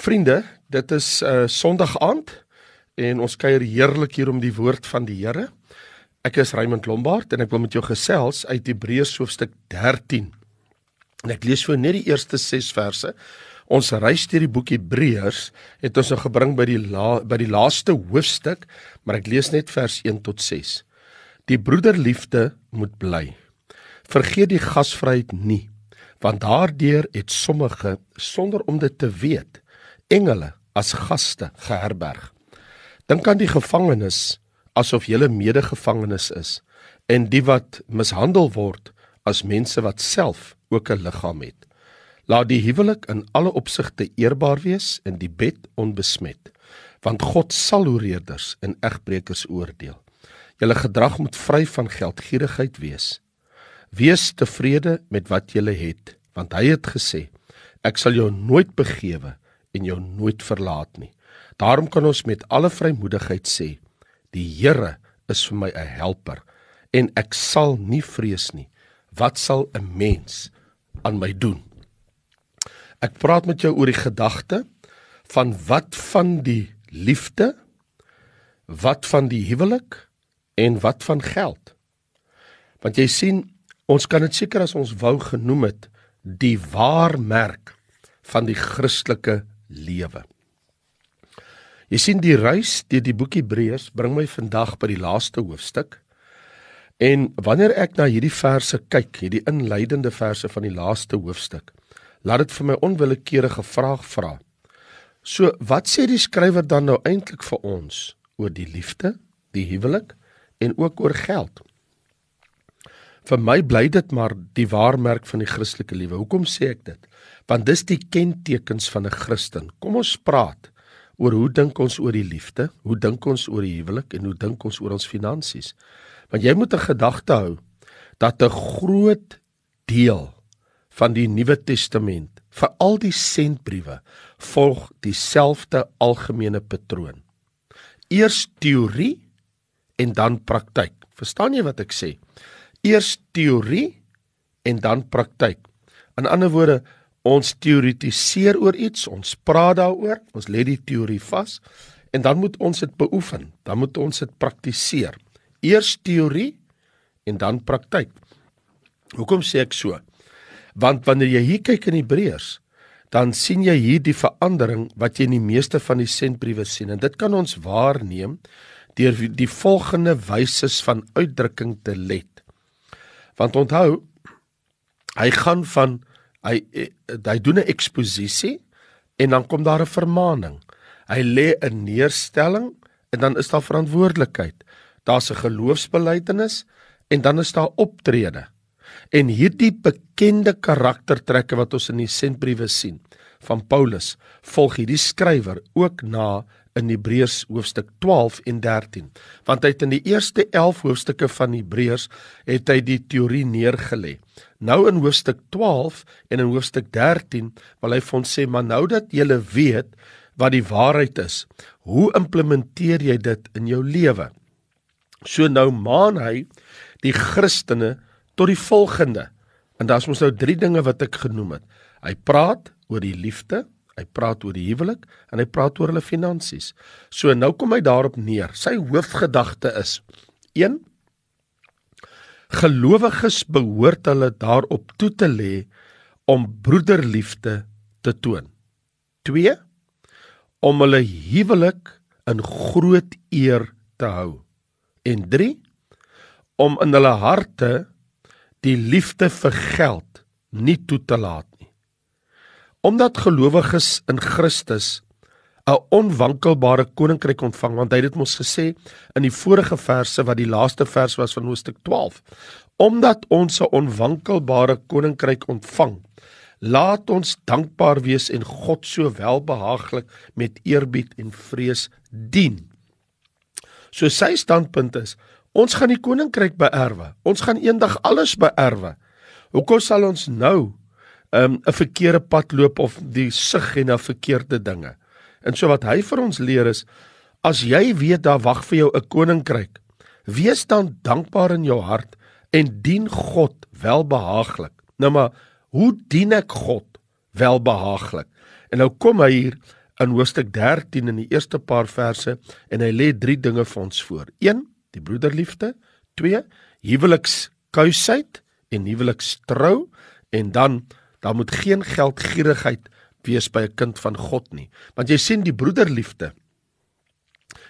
Vriende, dit is uh, Sondag aand en ons kuier heerlik hier om die woord van die Here. Ek is Raymond Lombard en ek wil met jou gesels uit Hebreërs hoofstuk 13. En ek lees vir net die eerste 6 verse. Ons reis deur die boek Hebreërs het ons nou gebring by die la, by die laaste hoofstuk, maar ek lees net vers 1 tot 6. Die broederliefde moet bly. Vergeet die gasvryheid nie, want daardeur het sommige sonder om dit te weet engele as gaste geherberg. Dink aan die gevangenes asof 'n medegevangenes is en die wat mishandel word as mense wat self ook 'n liggaam het. Laat die huwelik in alle opsigte eerbaar wees en die bed onbesmet, want God sal hoereerders en egbreekers oordeel. Julle gedrag moet vry van geldgierigheid wees. Wees tevrede met wat jy het, want hy het gesê: Ek sal jou nooit begewe en jou nooit verlaat nie. Daarom kan ons met alle vrymoedigheid sê: Die Here is vir my 'n helper en ek sal nie vrees nie. Wat sal 'n mens aan my doen? Ek praat met jou oor die gedagte van wat van die liefde, wat van die huwelik en wat van geld. Want jy sien, ons kan dit seker as ons wou genoem het die waarmerk van die Christelike lewe. Jy sien die reis deur die boek Hebreërs bring my vandag by die laaste hoofstuk. En wanneer ek na hierdie verse kyk, hierdie inleidende verse van die laaste hoofstuk, laat dit vir my onwillekeurige vraag vra. So, wat sê die skrywer dan nou eintlik vir ons oor die liefde, die huwelik en ook oor geld? Vir my bly dit maar die waarmerk van die Christelike lewe. Hoekom sê ek dit? Want dis die kentekens van 'n Christen. Kom ons praat oor hoe dink ons oor die liefde, hoe dink ons oor die huwelik en hoe dink ons oor ons finansies. Want jy moet 'n gedagte hou dat 'n groot deel van die Nuwe Testament, veral die sentbriewe, volg dieselfde algemene patroon. Eers teorie en dan praktyk. Verstaan jy wat ek sê? Eers teorie en dan praktyk. In ander woorde, Ons teoretiseer oor iets, ons praat daaroor, ons lê die teorie vas en dan moet ons dit beoefen, dan moet ons dit praktiseer. Eers teorie en dan praktyk. Hoekom sê ek so? Want wanneer jy hier kyk in Hebreërs, dan sien jy hier die verandering wat jy in die meeste van die sentbriewe sien en dit kan ons waarneem deur die volgende wyse van uitdrukking te let. Want onthou, hy gaan van Hy eh, hy doen 'n eksposisie en dan kom daar 'n vermaaning. Hy lê 'n neerstelling en dan is daar verantwoordelikheid. Daar's 'n geloofsbelijdenis en dan is daar optrede. En hierdie bekende karaktertrekke wat ons in die sentbriewe sien van Paulus, volg hierdie skrywer ook na in Hebreërs hoofstuk 12 en 13. Want hy het in die eerste 11 hoofstukke van Hebreërs het hy die teorie neergelê. Nou in hoofstuk 12 en in hoofstuk 13 wil hy vir ons sê, maar nou dat jy weet wat die waarheid is, hoe implementeer jy dit in jou lewe? So nou maan hy die Christene tot die volgende. En daar's mos nou drie dinge wat ek genoem het. Hy praat oor die liefde, Hy praat oor die huwelik en hy praat oor hulle finansies. So nou kom hy daarop neer. Sy hoofgedagte is 1 Gelowiges behoort hulle daarop toe te lê om broederliefde te toon. 2 om hulle huwelik in groot eer te hou. En 3 om in hulle harte die liefde vir geld nie toe te laat Omdat gelowiges in Christus 'n onwankelbare koninkryk ontvang, want hy het dit mos gesê in die vorige verse wat die laaste vers was van Hoofstuk 12. Omdat ons 'n onwankelbare koninkryk ontvang, laat ons dankbaar wees en God so welbehaaglik met eerbied en vrees dien. So sy standpunt is, ons gaan die koninkryk beerwe. Ons gaan eendag alles beerwe. Hoekom sal ons nou um, 'n verkeerde pad loop of die sug en na verkeerde dinge. En so wat hy vir ons leer is as jy weet daar wag vir jou 'n koninkryk, wees dan dankbaar in jou hart en dien God welbehaaglik. Nou maar, hoe dien ek God welbehaaglik? En nou kom hy hier in hoofstuk 13 in die eerste paar verse en hy lê drie dinge vir ons voor. 1. Die broederliefde, 2. Huwelikskuisheid en huwelikstrou en dan daar moet geen geldgierigheid by 'n kind van God nie. Want jy sien die broederliefde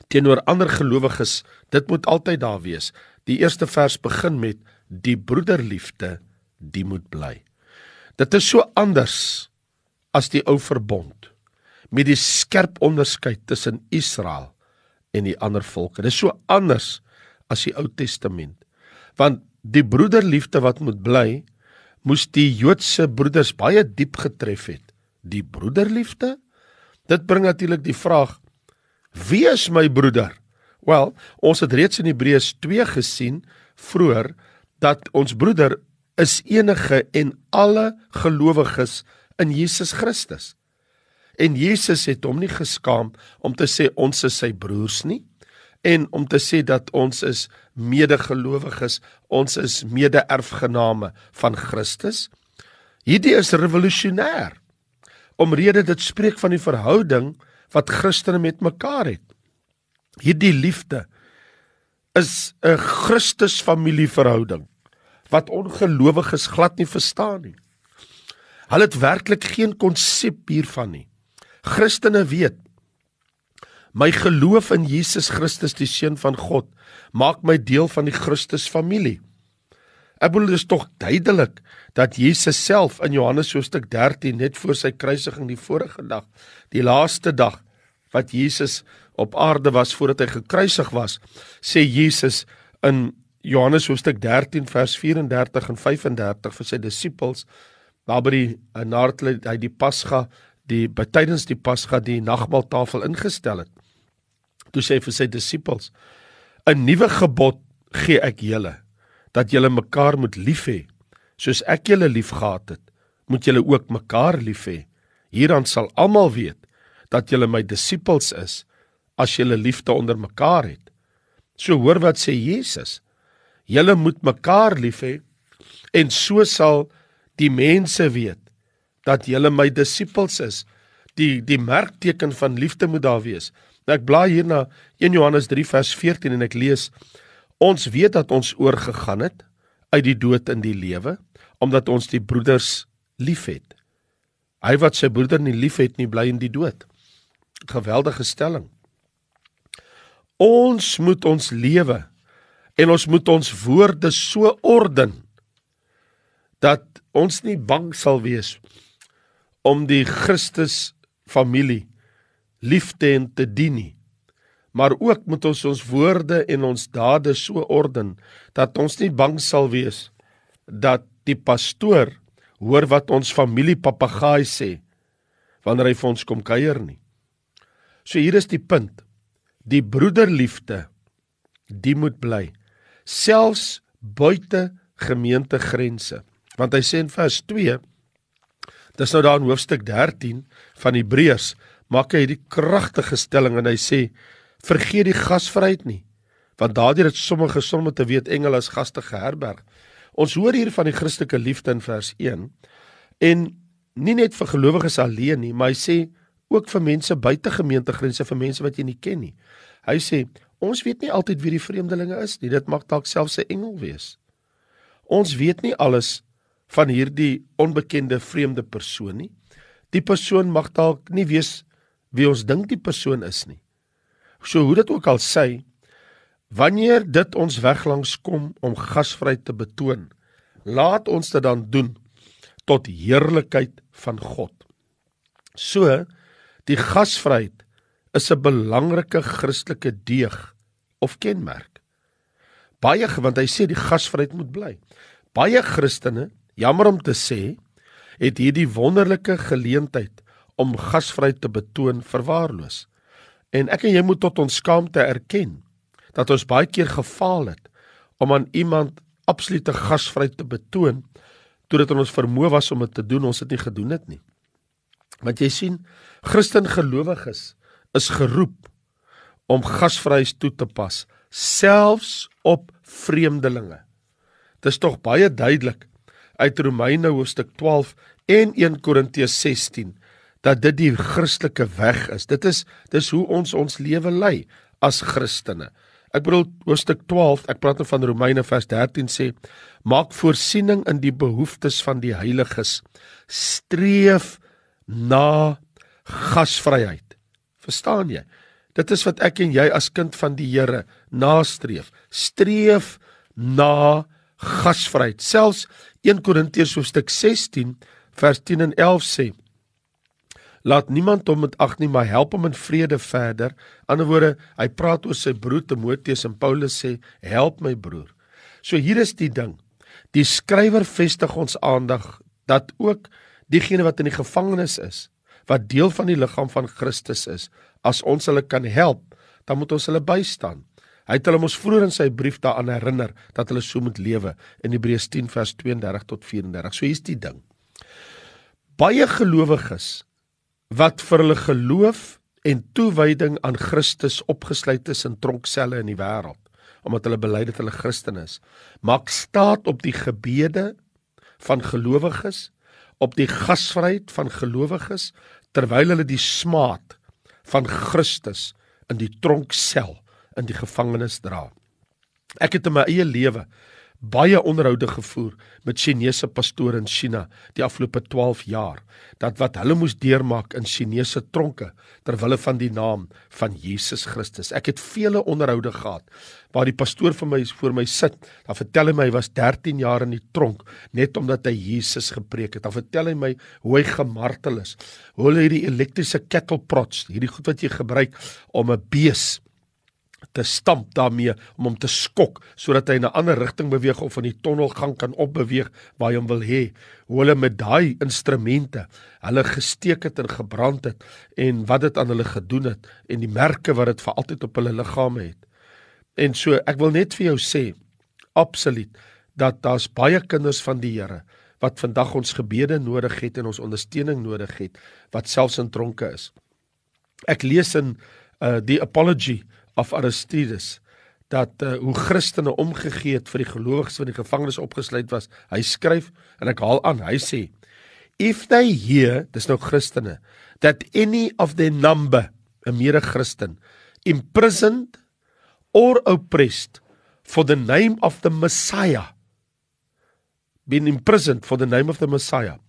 teenoor ander gelowiges, dit moet altyd daar wees. Die eerste vers begin met die broederliefde, die moet bly. Dit is so anders as die ou verbond met die skerp onderskeid tussen Israel en die ander volke. Dit is so anders as die Ou Testament. Want die broederliefde wat moet bly, moes die Joodse broeders baie diep getref het. Die broederliefde? Dit bring natuurlik die vraag: Wie is my broeder? Wel, ons het reeds in Hebreërs 2 gesien vroeër dat ons broeder is enige en alle gelowiges in Jesus Christus. En Jesus het hom nie geskaam om te sê ons is sy broers nie en om te sê dat ons is medegelowiges, ons is mede-erfgename van Christus. Hierdie is revolusionêr. Omrede dit spreek van die verhouding wat Christene met mekaar het. Hierdie liefde is 'n Christus familieverhouding wat ongelowiges glad nie verstaan nie. Hulle het werklik geen konsep hiervan nie. Christene weet my geloof in Jesus Christus die seun van God maak my deel van die Christus familie. Ek bedoel dit is tog duidelik dat Jesus self in Johannes hoofstuk 13 net voor sy kruisiging die vorige dag, die laaste dag wat Jesus op aarde was voordat hy gekruisig was, sê Jesus in Johannes hoofstuk 13 vers 34 en 35 vir sy disippels daar by die eh, nadat hy die Pasga die tydens die Pasga die nagmaaltafel ingestel het. Toe sê hy vir sy disippels: "’n Nuwe gebod gee ek julle, dat julle mekaar moet lief hê, soos ek julle liefgehad het, moet julle ook mekaar lief hê. Hieraan sal almal weet dat julle my disippels is, as julle liefde onder mekaar het." So hoor wat sê Jesus: "Julle moet mekaar lief hê en so sal die mense weet dat julle my disippels is. Die die merkteken van liefde moet daar wees. Nou ek blaai hier na 1 Johannes 3 vers 14 en ek lees ons weet dat ons oorgegaan het uit die dood in die lewe omdat ons die broeders liefhet. Hy wat sy broeder nie liefhet nie bly in die dood. Geweldige stelling. Ons moet ons lewe en ons moet ons woorde so orden dat ons nie bang sal wees om die Christus familie lief te en te dien nie. Maar ook moet ons ons woorde en ons dade so orden dat ons nie bang sal wees dat die pastoor hoor wat ons familie papegaai sê wanneer hy vir ons kom kuier nie. So hier is die punt. Die broederliefde die moet bly selfs buite gemeentegrense. Want hy sê in vers 2 Dis nou daar in hoofstuk 13 van Hebreërs maak hy hierdie kragtige stelling en hy sê vergeet die gasvryheid nie want daardeur het sommige somme te weet engele as gaste geherberg. Ons hoor hier van die Christelike liefde in vers 1 en nie net vir gelowiges alleen nie, maar hy sê ook vir mense buite gemeentegrense vir mense wat jy nie ken nie. Hy sê ons weet nie altyd wie die vreemdelinge is nie. Dit mag dalk selfs 'n engel wees. Ons weet nie alles van hierdie onbekende vreemde persoon nie. Die persoon mag dalk nie weet wie ons dink die persoon is nie. So hoe dit ook al sê, wanneer dit ons weg langs kom om gasvryheid te betoon, laat ons dit dan doen tot heerlikheid van God. So die gasvryheid is 'n belangrike Christelike deeg of kenmerk. Baie want hy sê die gasvryheid moet bly. Baie Christene, jammer om te sê, het hierdie wonderlike geleentheid om gasvryheid te betoon verwaarloos. En ek en jy moet tot ons skaamte erken dat ons baie keer gefaal het om aan iemand absolute gasvryheid te betoon totdat ons vermoë was om dit te doen, ons het nie gedoen dit nie. Want jy sien, Christen gelowiges is geroep om gasvryheid toe te pas, selfs op vreemdelinge. Dit is tog baie duidelik uit Romeine hoofstuk 12 en 1 Korintiërs 16 dat dit die Christelike weg is. Dit is dis hoe ons ons lewe lei as Christene. Ek bedoel hoofstuk 12, ek praat nou van Romeine vers 13 sê maak voorsiening in die behoeftes van die heiliges. Streef na gasvryheid. Verstaan jy? Dit is wat ek en jy as kind van die Here nastreef. Streef na gasvryheid. Selfs 1 Korintiërs hoofstuk 16 vers 10 en 11 sê Laat niemand hom met ag nie, maar help hom in vrede verder. Ander woorde, hy praat oor sy broer Timoteus en Paulus sê, "Help my broer." So hier is die ding. Die skrywer vestig ons aandag dat ook diegene wat in die gevangenis is, wat deel van die liggaam van Christus is, as ons hulle kan help, dan moet ons hulle bystaan. Hy het hulle mos vroeër in sy brief daaraan herinner dat hulle so moet lewe in Hebreërs 10 vers 32 tot 34. So hier's die ding. Baie gelowiges wat vir hulle geloof en toewyding aan Christus opgesluit is in tronkselle in die wêreld omdat hulle bely dat hulle Christen is maak staat op die gebede van gelowiges op die gasvryheid van gelowiges terwyl hulle die smaad van Christus in die tronksel in die gevangenis dra. Ek het in my eie lewe baie onderhoude gevoer met Chinese pastore in China die afgelope 12 jaar dat wat hulle moes deurmaak in Chinese tronke ter wille van die naam van Jesus Christus. Ek het vele onderhoude gehad waar die pastoor vir my voor my sit. Dan vertel hy my hy was 13 jaar in die tronk net omdat hy Jesus gepreek het. Dan vertel hy my hoe hy gemartel is. Hoe hulle hierdie elektriese kettle prots, hierdie goed wat jy gebruik om 'n bees te stamp daarmee om hom te skok sodat hy in 'n ander rigting beweeg of in die tonnelgang kan opbeweeg waar hy hom wil hê. Hoe hulle met daai instrumente hulle gesteek het en gebrand het en wat dit aan hulle gedoen het en die merke wat dit vir altyd op hulle liggame het. En so ek wil net vir jou sê absoluut dat daar's baie kinders van die Here wat vandag ons gebede nodig het en ons ondersteuning nodig het wat selfs in tronke is. Ek lees in uh die apology of Aristides dat uh, hoe Christene omgegee het vir die gelowiges wat in die gevangenis opgesluit was. Hy skryf en ek haal aan, hy sê if they hear, dis nou Christene, that any of their number, 'n mede Christen, imprisoned or oppressed for the name of the Messiah, been imprisoned for the name of the Messiah,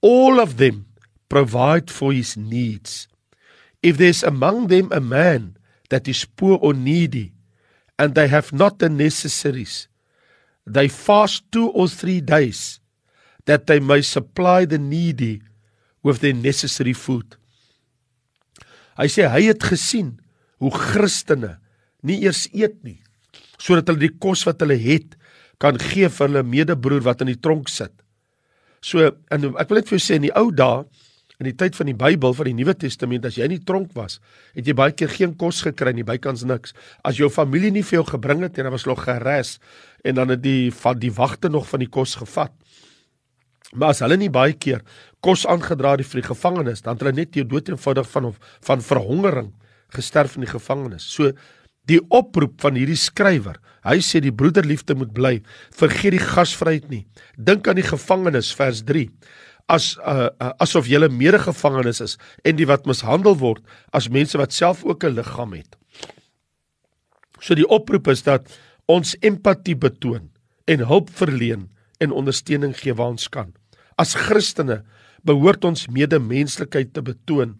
all of them provide for his needs. If there's among them a man that is poor or needy, and they have not the necessaries. They fast two or three days, that they may supply the needy with their necessary food. Hy sê hy het gesien hoe Christene nie eers eet nie sodat hulle die kos wat hulle het kan gee vir hulle medebroer wat in die tronk sit. So en ek wil net vir jou sê in die ou dae in die tyd van die Bybel van die Nuwe Testament as jy in die tronk was, het jy baie keer geen kos gekry nie, bykans niks. As jou familie nie vir jou gebring het en dan was hulle geres en dan het die van die wagte nog van die kos gevat. Maar as hulle nie baie keer kos aangedra het vir die gevangenes, dan het hulle net dood eenvoudig van van verhongering gesterf in die gevangenis. So die oproep van hierdie skrywer, hy sê die broederliefde moet bly. Vergeet die gasvryheid nie. Dink aan die gevangenis vers as uh, uh, asof 'n medegevangenes is en die wat mishandel word as mense wat self ook 'n liggaam het. So die oproep is dat ons empatie betoon en hulp verleen en ondersteuning gee waar ons kan. As Christene behoort ons medemenslikheid te betoon.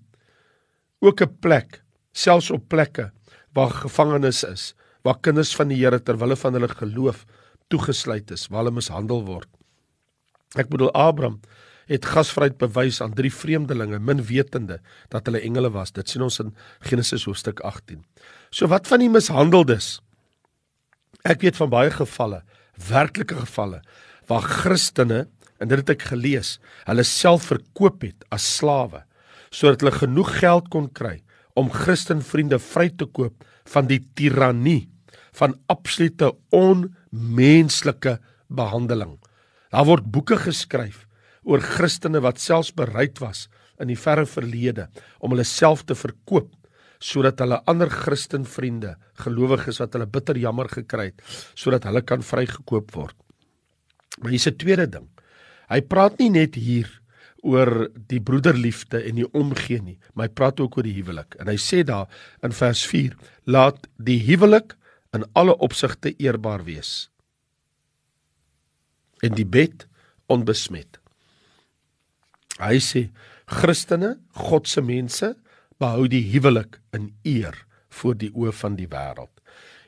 Ook 'n plek, selfs op plekke waar gevangenes is, waar kinders van die Here ter wille van hulle geloof toegesluit is, waar hulle mishandel word. Ek bedoel Abraham het gasvryheid bewys aan drie vreemdelinge min wetende dat hulle engele was. Dit sien ons in Genesis hoofstuk 18. So wat van die mishandeldes? Ek weet van baie gevalle, werklike gevalle waar Christene en dit het ek gelees, hulle self verkoop het as slawe sodat hulle genoeg geld kon kry om Christenvriende vry te koop van die tirannie van absolute onmenslike behandeling. Daar word boeke geskryf oor Christene wat selfs bereid was in die verre verlede om hulle self te verkoop sodat hulle ander Christen vriende, gelowiges wat hulle bitter jammer gekry het, sodat hulle kan vrygekoop word. Maar hier's 'n tweede ding. Hy praat nie net hier oor die broederliefde en die omgee nie, maar hy praat ook oor die huwelik. En hy sê daar in vers 4: "Laat die huwelik in alle opsigte eerbaar wees en die bed onbesmet." Hy sê Christene, God se mense, behou die huwelik in eer voor die oë van die wêreld.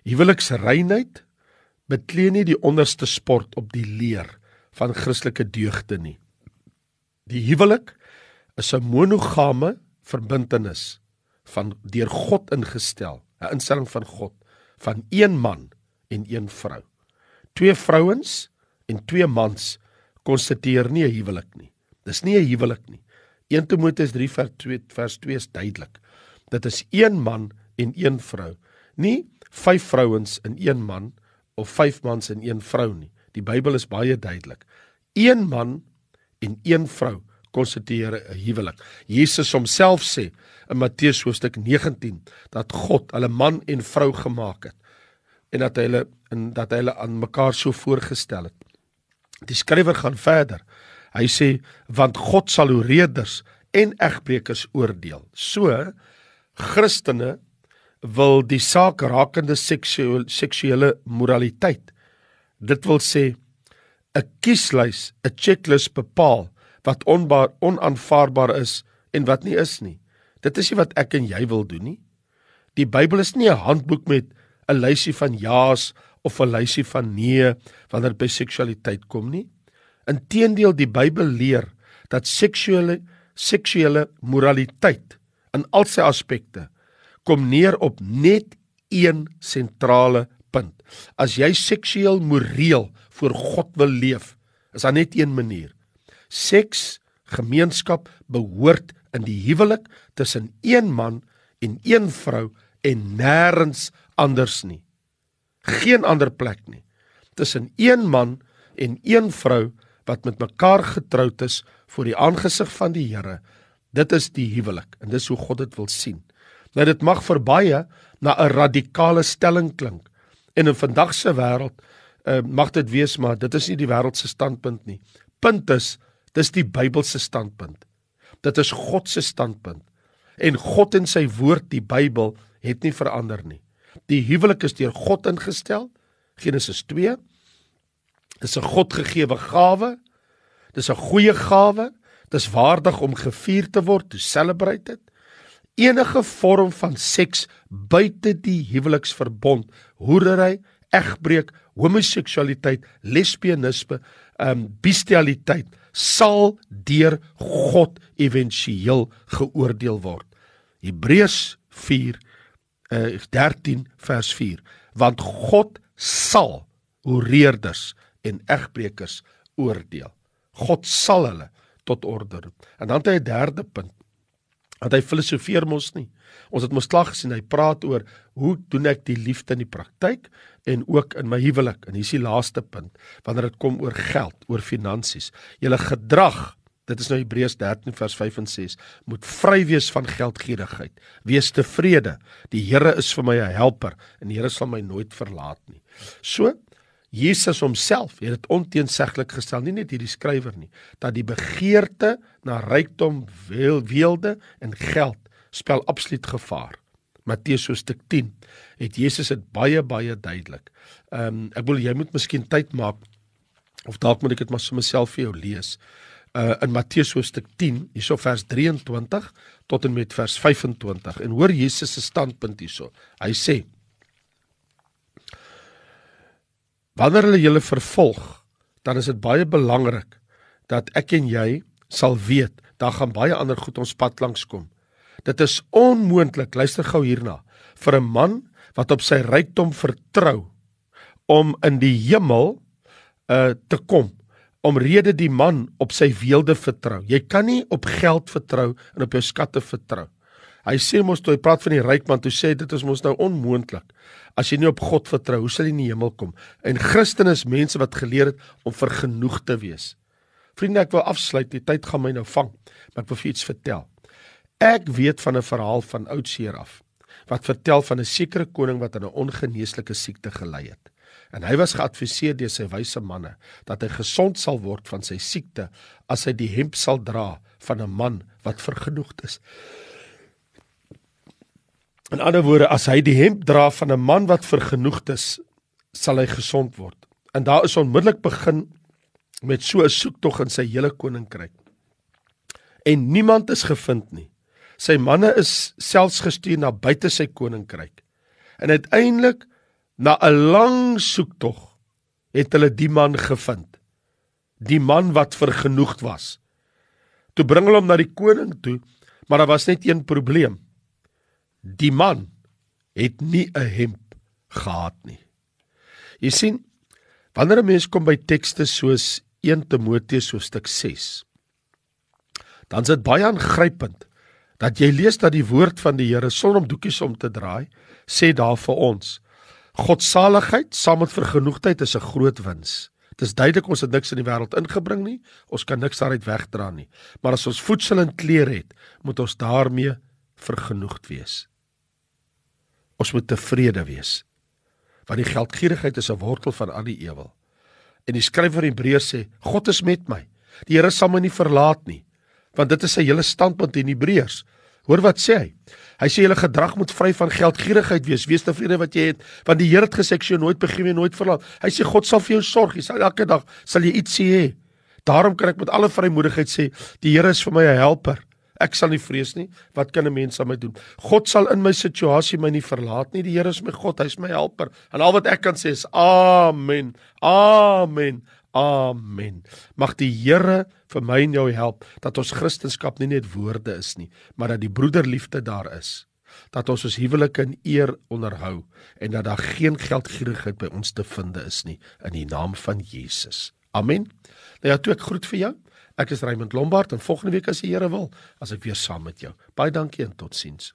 Huweliksreinheid beklee nie die onderste sport op die leer van Christelike deugde nie. Die huwelik is 'n monogame verbintenis van deur God ingestel, 'n instelling van God van een man en een vrou. Twee vrouens en twee mans konstitueer nie 'n huwelik nie. Dis nie 'n huwelik nie. 1 Timoteus 3 vers 2 vers 2 is duidelik. Dit is een man en een vrou. Nie vyf vrouens en een man of vyf mans en een vrou nie. Die Bybel is baie duidelik. Een man en een vrou konstitueer 'n huwelik. Jesus homself sê in Matteus hoofstuk 19 dat God hulle man en vrou gemaak het en dat hy hulle en dat hy hulle aan mekaar so voorgestel het. Die skrywer gaan verder. Hy sê want God sal oreders en egbreekers oordeel. So Christene wil die saak rakende seksuele seksuele moraliteit. Dit wil sê 'n kieslys, 'n checklist bepaal wat onbaar onaanvaarbaar is en wat nie is nie. Dit is nie wat ek en jy wil doen nie. Die Bybel is nie 'n handboek met 'n lysie van ja's of 'n lysie van nee wanneer by seksualiteit kom nie. Inteendeel die Bybel leer dat seksuele seksuele moraliteit in al sy aspekte kom neer op net een sentrale punt. As jy seksueel moreel voor God wil leef, is daar net een manier. Seks, gemeenskap behoort in die huwelik tussen een man en een vrou en nêrens anders nie. Geen ander plek nie. Tussen een man en een vrou wat met mekaar getroud is voor die aangesig van die Here. Dit is die huwelik en dis hoe God dit wil sien. Nou dit mag vir baie na 'n radikale stelling klink. En in vandag se wêreld uh, mag dit wees maar dit is nie die wêreld se standpunt nie. Punt is, dis die Bybelse standpunt. Dit is God se standpunt. En God en sy woord, die Bybel, het nie verander nie. Die huwelik is deur God ingestel. Genesis 2 Dis 'n Godgegewe gawe. Dis 'n goeie gawe. Dis waardig om gevier te word, to celebrate dit. Enige vorm van seks buite die huweliksverbond, hoerery, egbreek, homoseksualiteit, lesbianisme, ehm um, bestialiteit sal deur God éventueel geoordeel word. Hebreërs 4 uh, 13 vers 4 want God sal oreerders en egbreekers oordeel. God sal hulle tot orde roep. En dan het hy 'n derde punt. Want hy filosofeer mos nie. Ons het mos klaar gesien hy praat oor hoe doen ek die liefde in die praktyk en ook in my huwelik. En hier is die laaste punt wanneer dit kom oor geld, oor finansies. Julle gedrag, dit is nou Hebreërs 13 vers 5 en 6, moet vry wees van geldgierigheid. Wees tevrede. Die Here is vir my 'n helper en die Here sal my nooit verlaat nie. So Jesus homself het dit onteenseglik gestel, nie net hierdie skrywer nie, dat die begeerte na rykdom, weelde en geld spel absoluut gevaar. Matteus hoofstuk 10 het Jesus dit baie baie duidelik. Ehm um, ek wil jy moet miskien tyd maak of dalk moet ek dit maar vir myself vir jou lees. Uh in Matteus hoofstuk 10, hierso vers 23 tot en met vers 25 en hoor Jesus se standpunt hierso. Hy sê Wanneer hulle julle vervolg, dan is dit baie belangrik dat ek en jy sal weet, daar gaan baie ander goed ons pad langs kom. Dit is onmoontlik, luister gou hierna, vir 'n man wat op sy rykdom vertrou om in die hemel uh te kom omrede die man op sy weelde vertrou. Jy kan nie op geld vertrou en op jou skatte vertrou. Hy sê mos toe hy praat van die ryk man, toe sê dit is mos nou onmoontlik. As jy nie op God vertrou, hoe sal jy in die hemel kom? En Christene is mense wat geleer het om vergenoeg te wees. Vriende, ek wil afsluit, die tyd gaan my nou vang, maar ek wil vir iets vertel. Ek weet van 'n verhaal van oudseer af wat vertel van 'n sekere koning wat aan 'n ongeneeslike siekte gely het. En hy was geadviseer deur sy wyse manne dat hy gesond sal word van sy siekte as hy die hemp sal dra van 'n man wat vergenoegd is. In ander woorde, as hy die hemp dra van 'n man wat vergenoegd is, sal hy gesond word. En daar is onmiddellik begin met so 'n soektog in sy hele koninkryk. En niemand is gevind nie. Sy manne is selfs gestuur na buite sy koninkryk. En uiteindelik na 'n lang soektog het hulle die man gevind. Die man wat vergenoegd was. Toe bring hulle hom na die koning toe, maar daar was net een probleem. Die man het nie 'n hemp gehad nie. Jy sien, wanneer 'n mens kom by tekste soos 1 Timoteus hoofstuk 6, dan is dit baie aangrypend dat jy lees dat die woord van die Here sonder om doekies om te draai, sê daar vir ons: Godsaligheid saam met vergenoegdheid is 'n groot wins. Dit is duidelik ons het niks in die wêreld ingebring nie. Ons kan niks daaruit wegdra nie. Maar as ons voedsel en klere het, moet ons daarmee vergenoegd wees. Ons moet tevrede wees. Want die geldgierigheid is 'n wortel van al die ewel. En die skrywer Hebreërs sê, God is met my. Die Here sal my nie verlaat nie. Want dit is sy hele standpunt in Hebreërs. Hoor wat sê hy? Hy sê julle gedrag moet vry van geldgierigheid wees. Wees tevrede wat jy het, want die Here het gesê ek sal jou nooit begewe en nooit verlaat. Hy sê God sal vir jou sorg. Hy sal elke dag sal jy iets hê. Daarom kan ek met alle vrymoedigheid sê, die Here is vir my 'n helper. Ek sal nie vrees nie. Wat kan 'n mens aan my doen? God sal in my situasie my nie verlaat nie. Die Here is my God, hy's my helper. En al wat ek kan sê is amen. Amen. Amen. Mag die Here vir my en jou help dat ons Christendom nie net woorde is nie, maar dat die broederliefde daar is. Dat ons ons huwelike in eer onderhou en dat daar geen geldgierigheid by ons te vind is nie in die naam van Jesus. Amen. Nou ja, toe ek groet vir jou. Ek is Raymond Lombard en volgende week as die Here wil, as ek weer saam met jou. Baie dankie en totsiens.